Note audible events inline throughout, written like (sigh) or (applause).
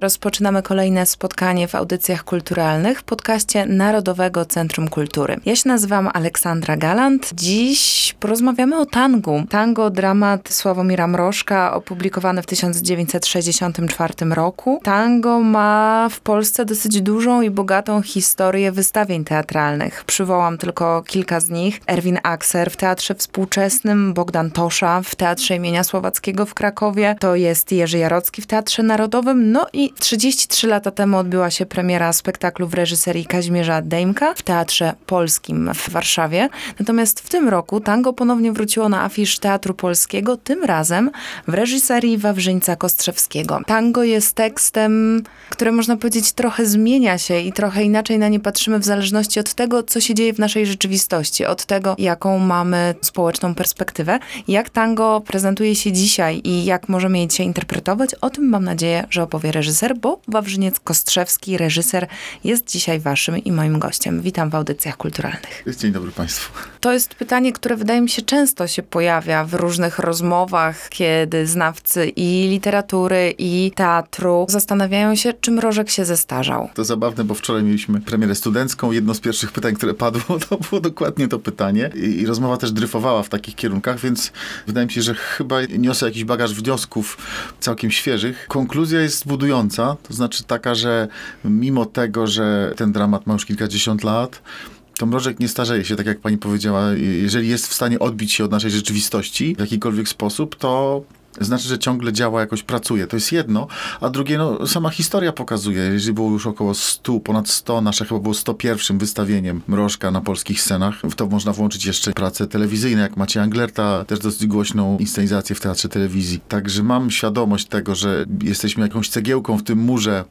Rozpoczynamy kolejne spotkanie w audycjach kulturalnych w podcaście Narodowego Centrum Kultury. Ja się nazywam Aleksandra Galant. Dziś porozmawiamy o tangu. Tango, dramat Sławomira Mrożka, opublikowany w 1964 roku. Tango ma w Polsce dosyć dużą i bogatą historię wystawień teatralnych. Przywołam tylko kilka z nich. Erwin Akser w Teatrze Współczesnym, Bogdan Tosza w Teatrze imienia Słowackiego w Krakowie, to jest Jerzy Jarocki w Teatrze Narodowym, no i 33 lata temu odbyła się premiera spektaklu w reżyserii Kazimierza Dejmka w Teatrze Polskim w Warszawie. Natomiast w tym roku tango ponownie wróciło na afisz Teatru Polskiego, tym razem w reżyserii Wawrzyńca Kostrzewskiego. Tango jest tekstem, który można powiedzieć trochę zmienia się i trochę inaczej na nie patrzymy w zależności od tego, co się dzieje w naszej rzeczywistości, od tego, jaką mamy społeczną perspektywę. Jak tango prezentuje się dzisiaj i jak możemy je dzisiaj interpretować, o tym mam nadzieję, że opowie reżyser reżyser, bo Wawrzyniec Kostrzewski, reżyser, jest dzisiaj waszym i moim gościem. Witam w audycjach kulturalnych. Dzień dobry Państwu. To jest pytanie, które wydaje mi się często się pojawia w różnych rozmowach, kiedy znawcy i literatury, i teatru zastanawiają się, czy Mrożek się zestarzał. To zabawne, bo wczoraj mieliśmy premierę studencką. Jedno z pierwszych pytań, które padło, (laughs) to było dokładnie to pytanie. I, i rozmowa też dryfowała w takich kierunkach, więc wydaje mi się, że chyba niosę jakiś bagaż wniosków całkiem świeżych. Konkluzja jest budująca to znaczy taka, że mimo tego, że ten dramat ma już kilkadziesiąt lat, to mrożek nie starzeje się, tak jak pani powiedziała. Jeżeli jest w stanie odbić się od naszej rzeczywistości w jakikolwiek sposób, to znaczy, że ciągle działa, jakoś pracuje. To jest jedno. A drugie, no, sama historia pokazuje. Jeżeli było już około 100, ponad 100, nasze chyba było 101 wystawieniem Mrożka na polskich scenach, w to można włączyć jeszcze prace telewizyjne, jak Macie Anglerta, też dosyć głośną inscenizację w teatrze telewizji. Także mam świadomość tego, że jesteśmy jakąś cegiełką w tym murze,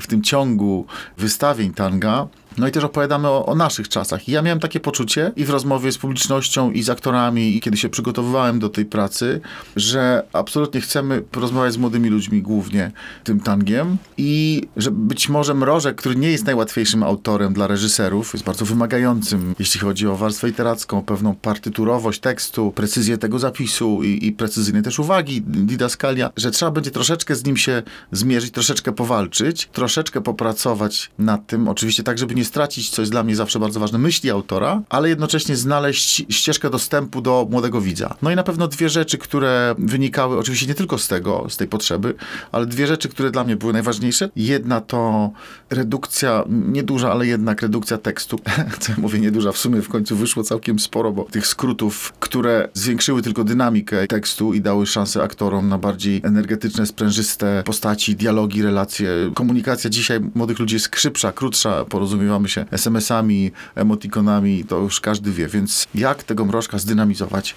w tym ciągu wystawień tanga, no i też opowiadamy o, o, naszych czasach. I ja miałem takie poczucie i w rozmowie z publicznością, i z aktorami, i kiedy się przygotowywałem do tej pracy, że absolutnie chcemy porozmawiać z młodymi ludźmi głównie tym tangiem i że być może Mrożek, który nie jest najłatwiejszym autorem dla reżyserów, jest bardzo wymagającym, jeśli chodzi o warstwę literacką, pewną partyturowość tekstu, precyzję tego zapisu i, i precyzyjne też uwagi, didaskalia, że trzeba będzie troszeczkę z nim się zmierzyć, troszeczkę powalczyć, troszeczkę popracować nad tym, oczywiście tak, żeby nie stracić, co jest dla mnie zawsze bardzo ważne, myśli autora, ale jednocześnie znaleźć ścieżkę dostępu do młodego widza. No i na pewno dwie rzeczy, które wynikały oczywiście nie tylko z tego, z tej potrzeby, ale dwie rzeczy, które dla mnie były najważniejsze. Jedna to redukcja, nieduża, ale jednak redukcja tekstu. (laughs) Co ja mówię, nieduża, w sumie w końcu wyszło całkiem sporo, bo tych skrótów, które zwiększyły tylko dynamikę tekstu i dały szansę aktorom na bardziej energetyczne, sprężyste postaci, dialogi, relacje. Komunikacja dzisiaj młodych ludzi jest szybsza, krótsza, porozumiewa porównywamy się SMS-ami, emotikonami, to już każdy wie, więc jak tego mrożka zdynamizować?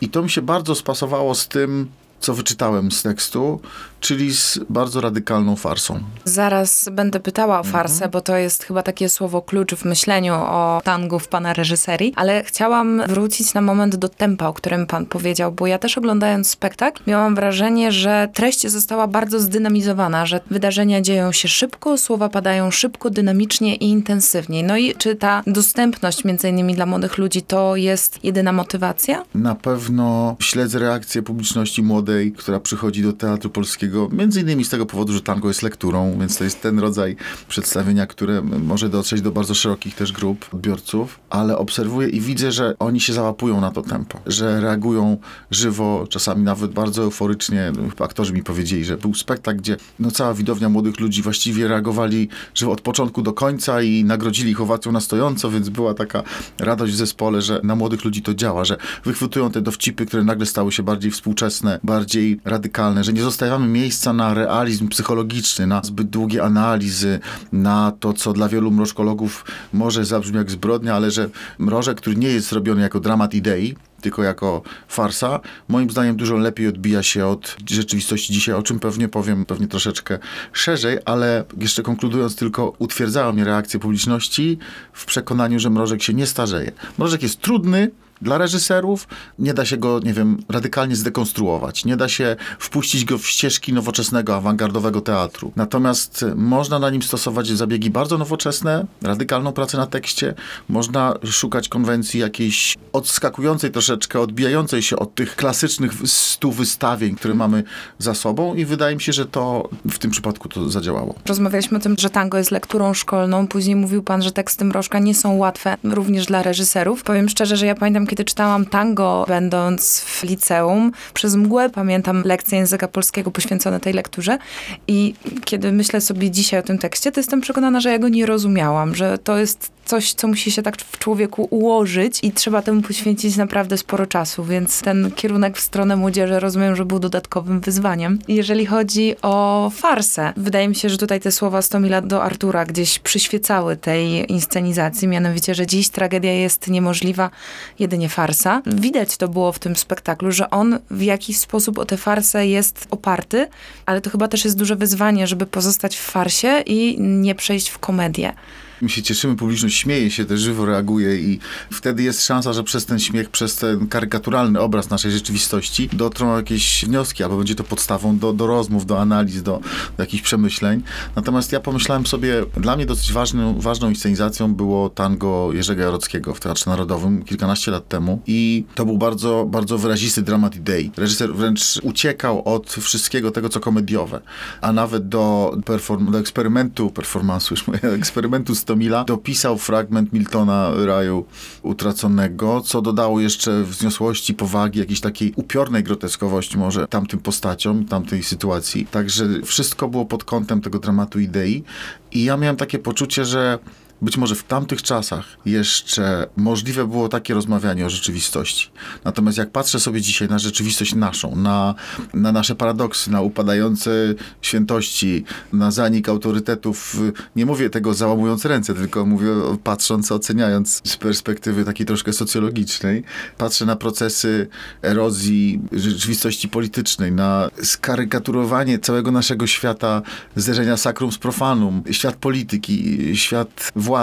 I to mi się bardzo spasowało z tym, co wyczytałem z tekstu, czyli z bardzo radykalną farsą. Zaraz będę pytała o farsę, mhm. bo to jest chyba takie słowo klucz w myśleniu o tangu w pana reżyserii, ale chciałam wrócić na moment do tempa, o którym pan powiedział, bo ja też oglądając spektakl miałam wrażenie, że treść została bardzo zdynamizowana, że wydarzenia dzieją się szybko, słowa padają szybko, dynamicznie i intensywniej. No i czy ta dostępność między innymi dla młodych ludzi to jest jedyna motywacja? Na pewno śledzę reakcję publiczności młodej, która przychodzi do Teatru Polskiego między innymi z tego powodu, że tango jest lekturą, więc to jest ten rodzaj przedstawienia, które może dotrzeć do bardzo szerokich też grup odbiorców, ale obserwuję i widzę, że oni się załapują na to tempo, że reagują żywo, czasami nawet bardzo euforycznie. Aktorzy mi powiedzieli, że był spektakl, gdzie no, cała widownia młodych ludzi właściwie reagowali żywo od początku do końca i nagrodzili ich owacją na stojąco, więc była taka radość w zespole, że na młodych ludzi to działa, że wychwytują te dowcipy, które nagle stały się bardziej współczesne, bardziej radykalne, że nie zostawiamy miejsca miejsca na realizm psychologiczny, na zbyt długie analizy, na to, co dla wielu mrożkologów może zabrzmi jak zbrodnia, ale że mrożek, który nie jest robiony jako dramat idei, tylko jako farsa, moim zdaniem dużo lepiej odbija się od rzeczywistości dzisiaj, o czym pewnie powiem pewnie troszeczkę szerzej, ale jeszcze konkludując tylko, utwierdzają mnie reakcje publiczności w przekonaniu, że Mrożek się nie starzeje. Mrożek jest trudny, Dla reżyserów nie da się go, nie wiem, radykalnie zdekonstruować. Nie da się wpuścić go w ścieżki nowoczesnego, awangardowego teatru. Natomiast można na nim stosować zabiegi bardzo nowoczesne, radykalną pracę na tekście. Można szukać konwencji jakiejś odskakującej troszeczkę, odbijającej się od tych klasycznych stu wystawień, które mamy za sobą i wydaje mi się, że to w tym przypadku to zadziałało. Rozmawialiśmy o tym, że tango jest lekturą szkolną. Później mówił pan, że teksty Mrożka nie są łatwe również dla reżyserów. Powiem szczerze, że ja pamiętam, kiedy czytałam tango, będąc w liceum, przez mgłę pamiętam lekcję języka polskiego poświęcone tej lekturze i kiedy myślę sobie dzisiaj o tym tekście, to jestem przekonana, że ja go nie rozumiałam, że to jest coś, co musi się tak w człowieku ułożyć i trzeba temu poświęcić naprawdę sporo czasu, więc ten kierunek w stronę młodzieży rozumiem, że był dodatkowym wyzwaniem. Jeżeli chodzi o farsę, wydaje mi się, że tutaj te słowa Stomila do Artura gdzieś przyświecały tej inscenizacji, mianowicie, że dziś tragedia jest niemożliwa, jedynie farsa. Widać to było w tym spektaklu, że on w jakiś sposób o tę farsę jest oparty, ale to chyba też jest duże wyzwanie, żeby pozostać w farsie i nie przejść w komedię. My się cieszymy, publiczność śmieje się, też żywo reaguje i wtedy jest szansa, że przez ten śmiech, przez ten karykaturalny obraz naszej rzeczywistości dotrą jakieś wnioski, albo będzie to podstawą do, do rozmów, do analiz, do, do jakichś przemyśleń. Natomiast ja pomyślałem sobie, dla mnie dosyć ważną, ważną inscenizacją było tango Jerzego Jarockiego w Teatrze Narodowym kilkanaście lat temu i to był bardzo, bardzo wyrazisty dramat idei. Reżyser wręcz uciekał od wszystkiego tego, co komediowe, a nawet do, perform- do eksperymentu, performansu już mówię, (laughs) eksperymentu Stomila dopisał fragment Miltona Raju Utraconego, co dodało jeszcze wzniosłości, powagi, jakiejś takiej upiornej groteskowości może tamtym postaciom, tamtej sytuacji. Także wszystko było pod kątem tego dramatu idei i ja miałem takie poczucie, że być może w tamtych czasach jeszcze możliwe było takie rozmawianie o rzeczywistości. Natomiast jak patrzę sobie dzisiaj na rzeczywistość naszą, na, na nasze paradoksy, na upadające świętości, na zanik autorytetów, nie mówię tego załamując ręce, tylko mówię patrząc, oceniając z perspektywy takiej troszkę socjologicznej, patrzę na procesy erozji rzeczywistości politycznej, na skarykaturowanie całego naszego świata, zderzenia sakrum z profanum, świat polityki, świat władzy,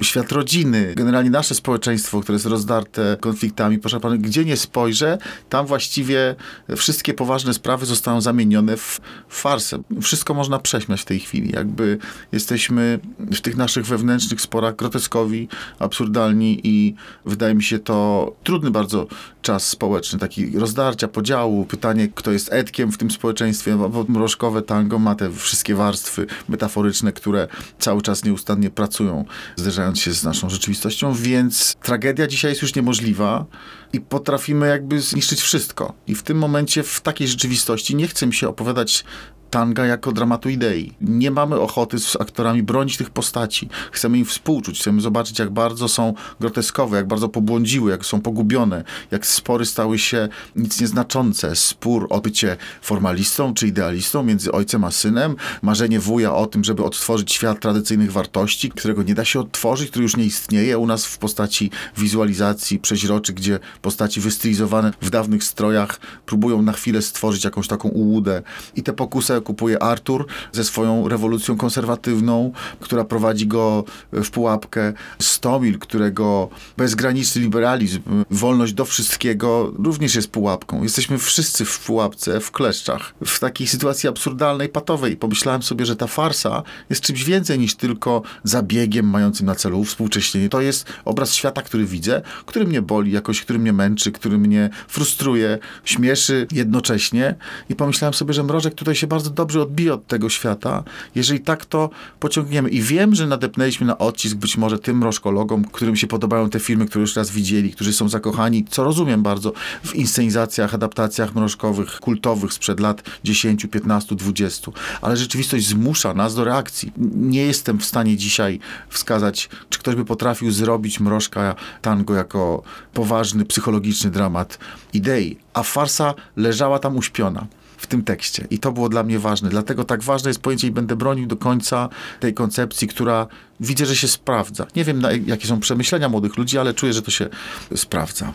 świat rodziny, generalnie nasze społeczeństwo, które jest rozdarte konfliktami, proszę pana, gdzie nie spojrzę, tam właściwie wszystkie poważne sprawy zostają zamienione w farsę. Wszystko można prześmiać w tej chwili. Jakby jesteśmy w tych naszych wewnętrznych sporach groteskowi, absurdalni i wydaje mi się to trudny bardzo czas społeczny, taki rozdarcia, podziału, pytanie, kto jest etkiem w tym społeczeństwie, bo mrożkowe tango ma te wszystkie warstwy metaforyczne, które cały czas nieustannie pracują, zderzając się z naszą rzeczywistością, więc tragedia dzisiaj jest już niemożliwa i potrafimy jakby zniszczyć wszystko. I w tym momencie, w takiej rzeczywistości nie chcę mi się opowiadać tanga jako dramatu idei. Nie mamy ochoty z aktorami bronić tych postaci. Chcemy im współczuć, chcemy zobaczyć, jak bardzo są groteskowe, jak bardzo pobłądziły, jak są pogubione, jak spory stały się nic nieznaczące. Spór o bycie formalistą czy idealistą między ojcem a synem, marzenie wuja o tym, żeby odtworzyć świat tradycyjnych wartości, którego nie da się odtworzyć, który już nie istnieje u nas w postaci wizualizacji przeźroczy, gdzie postaci wystylizowane w dawnych strojach próbują na chwilę stworzyć jakąś taką ułudę. I te pokusy kupuje Artur ze swoją rewolucją konserwatywną, która prowadzi go w pułapkę. Stomil, którego bezgraniczny liberalizm, wolność do wszystkiego również jest pułapką. Jesteśmy wszyscy w pułapce, w kleszczach, w takiej sytuacji absurdalnej, patowej. Pomyślałem sobie, że ta farsa jest czymś więcej niż tylko zabiegiem mającym na celu współcześnienie. To jest obraz świata, który widzę, który mnie boli, jakoś, który mnie męczy, który mnie frustruje, śmieszy jednocześnie. I pomyślałem sobie, że Mrożek tutaj się bardzo dobrze odbije od tego świata, jeżeli tak to pociągniemy. I wiem, że nadepnęliśmy na odcisk być może tym mrożkologom, którym się podobają te filmy, które już raz widzieli, którzy są zakochani, co rozumiem bardzo, w inscenizacjach, adaptacjach mrożkowych, kultowych sprzed lat 10, 15, 20. Ale rzeczywistość zmusza nas do reakcji. Nie jestem w stanie dzisiaj wskazać, czy ktoś by potrafił zrobić mrożka tango jako poważny, psychologiczny dramat idei. A farsa leżała tam uśpiona w tym tekście. I to było dla mnie ważne. Dlatego tak ważne jest pojęcie i będę bronił do końca tej koncepcji, która widzę, że się sprawdza. Nie wiem, jakie są przemyślenia młodych ludzi, ale czuję, że to się sprawdza.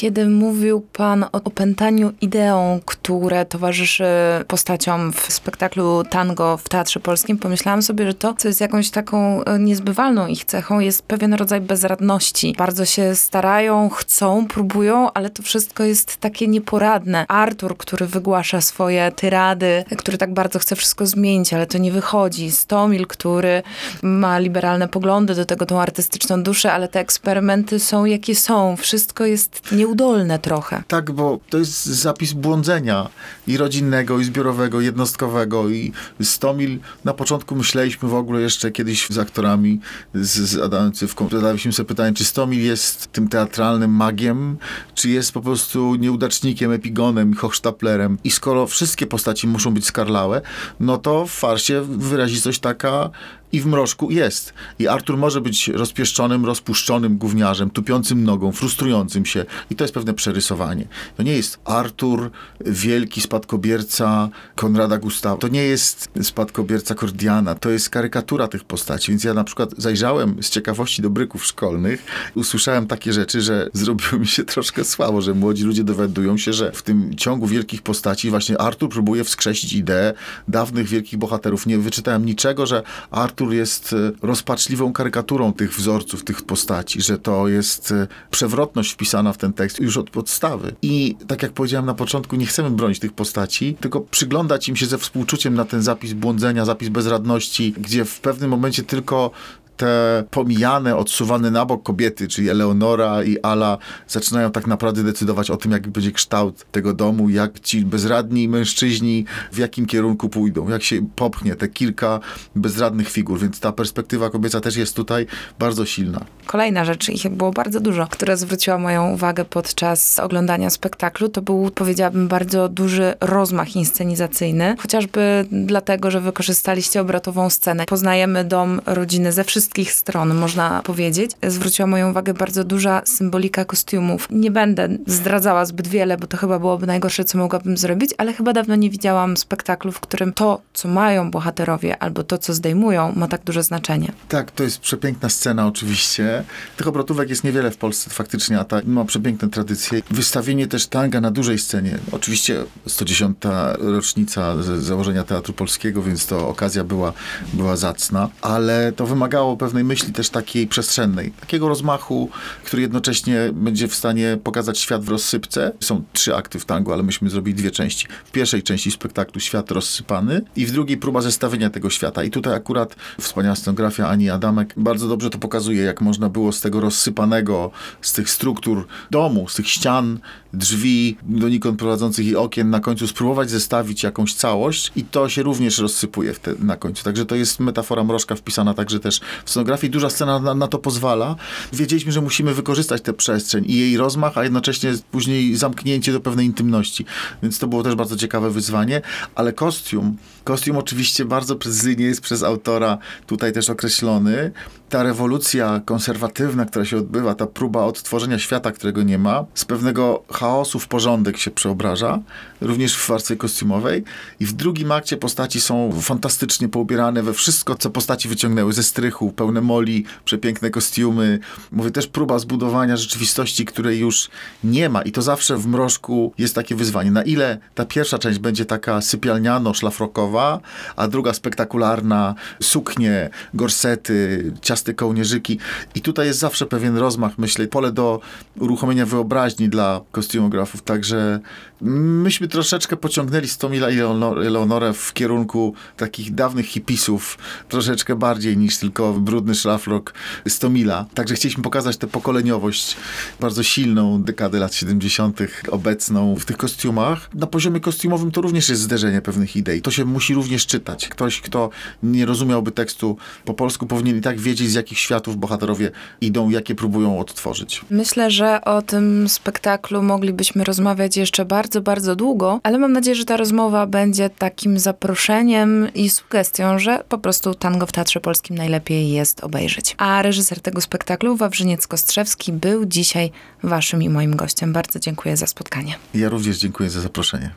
Kiedy mówił pan o opętaniu ideą, które towarzyszy postaciom w spektaklu tango w Teatrze Polskim, pomyślałam sobie, że to, co jest jakąś taką e, niezbywalną ich cechą, jest pewien rodzaj bezradności. Bardzo się starają, chcą, próbują, ale to wszystko jest takie nieporadne. Artur, który wygłasza swoje tyrady, który tak bardzo chce wszystko zmienić, ale to nie wychodzi. Stomil, który ma liberalne poglądy, do tego tą artystyczną duszę, ale te eksperymenty są jakie są. Wszystko jest nieudolne trochę. Tak, bo to jest zapis błądzenia i rodzinnego, i zbiorowego, jednostkowego. I Stomil na początku myśleliśmy w ogóle jeszcze kiedyś z aktorami, z, z Adamem Cywką, zadaliśmy sobie pytanie, czy Stomil jest tym teatralnym magiem, czy jest po prostu nieudacznikiem, epigonem, hochsztaplerem. I skoro wszystkie postaci muszą być skarlałe, no to w farsie wyrazistość taka i w mrożku jest. I Artur może być rozpieszczonym, rozpuszczonym gówniarzem, tupiącym nogą, frustrującym się. I to jest pewne przerysowanie. To nie jest Artur, wielki spadkobierca Konrada Gustawa. To nie jest spadkobierca Kordiana. To jest karykatura tych postaci. Więc ja na przykład zajrzałem z ciekawości do bryków szkolnych. Usłyszałem takie rzeczy, że (laughs) zrobiło mi się troszkę słabo, że młodzi ludzie dowiadują się, że w tym ciągu wielkich postaci właśnie Artur próbuje wskrzesić ideę dawnych wielkich bohaterów. Nie wyczytałem niczego, że Artur Artur jest e, rozpaczliwą karykaturą tych wzorców, tych postaci, że to jest e, przewrotność wpisana w ten tekst już od podstawy. I tak jak powiedziałem na początku, nie chcemy bronić tych postaci, tylko przyglądać im się ze współczuciem na ten zapis błądzenia, zapis bezradności, gdzie w pewnym momencie tylko te pomijane, odsuwane na bok kobiety, czyli Eleonora i Ala, zaczynają tak naprawdę decydować o tym, jaki będzie kształt tego domu, jak ci bezradni mężczyźni w jakim kierunku pójdą, jak się popchnie te kilka bezradnych figur, więc ta perspektywa kobieca też jest tutaj bardzo silna. Kolejna rzecz, ich było bardzo dużo, która zwróciła moją uwagę podczas oglądania spektaklu, to był, powiedziałabym, bardzo duży rozmach inscenizacyjny, chociażby dlatego, że wykorzystaliście obrotową scenę. Poznajemy dom rodziny ze wszystkich wszystkich stron, można powiedzieć. Zwróciła moją uwagę bardzo duża symbolika kostiumów. Nie będę zdradzała zbyt wiele, bo to chyba byłoby najgorsze, co mogłabym zrobić, ale chyba dawno nie widziałam spektaklu, w którym to, co mają bohaterowie, albo to, co zdejmują, ma tak duże znaczenie. Tak, to jest przepiękna scena oczywiście. Tych obrotówek jest niewiele w Polsce faktycznie, a ta ma przepiękne tradycje. Wystawienie też tanga na dużej scenie. Oczywiście 110. rocznica założenia Teatru Polskiego, więc to okazja była, była zacna, ale to wymagało pewnej myśli też takiej przestrzennej, takiego rozmachu, który jednocześnie będzie w stanie pokazać świat w rozsypce. Są trzy akty w tango, ale myśmy zrobili dwie części. W pierwszej części spektaklu świat rozsypany i w drugiej próba zestawienia tego świata. I tutaj akurat wspaniała scenografia Ani Adamek bardzo dobrze to pokazuje, jak można było z tego rozsypanego, z tych struktur domu, z tych ścian, drzwi, donikąd prowadzących i okien na końcu spróbować zestawić jakąś całość i to się również rozsypuje te, na końcu. Także to jest metafora mrożka wpisana także też w scenografii. Duża scena na, na, to pozwala. Wiedzieliśmy, że musimy wykorzystać tę przestrzeń i jej rozmach, a jednocześnie później zamknięcie do pewnej intymności. Więc to było też bardzo ciekawe wyzwanie, ale kostium, kostium oczywiście bardzo precyzyjnie jest przez autora tutaj też określony. Ta rewolucja konserwatywna, która się odbywa, ta próba odtworzenia świata, którego nie ma, z pewnego chaosu w porządek się przeobraża, również w warstwie kostiumowej. I w drugim akcie postaci są fantastycznie poubierane we wszystko, co postaci wyciągnęły ze strychu, pełne moli, przepiękne kostiumy. Mówię też próba zbudowania rzeczywistości, której już nie ma. I to zawsze w mrożku jest takie wyzwanie. Na ile ta pierwsza część będzie taka sypialniano-szlafrokowa, a druga spektakularna, suknie, gorsety, ciaste kołnierzyki. I tutaj jest zawsze pewien rozmach, myślę, pole do uruchomienia wyobraźni dla kostiumografów. Także myśmy troszeczkę pociągnęli Stomila i Eleonorę w kierunku takich dawnych hipisów, troszeczkę bardziej niż tylko brudny szlafrok Stomila. Także chcieliśmy pokazać tę pokoleniowość bardzo silną dekadę lat 70. obecną w tych kostiumach. Na poziomie kostiumowym to również jest zderzenie pewnych idei. To się musi również czytać. Ktoś, kto nie rozumiałby tekstu po polsku, powinien i tak wiedzieć, z jakich światów bohaterowie idą, jakie próbują odtworzyć. Myślę, że o tym spektaklu moglibyśmy rozmawiać jeszcze bardzo, bardzo długo, ale mam nadzieję, że ta rozmowa będzie takim zaproszeniem i sugestią, że po prostu tango w Teatrze Polskim najlepiej jest obejrzeć. A reżyser tego spektaklu, Wawrzyniec Kostrzewski, był dzisiaj waszym i moim gościem. Bardzo dziękuję za spotkanie. Ja również dziękuję za zaproszenie.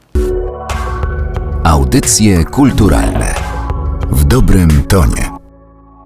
Audycje kulturalne w dobrym tonie.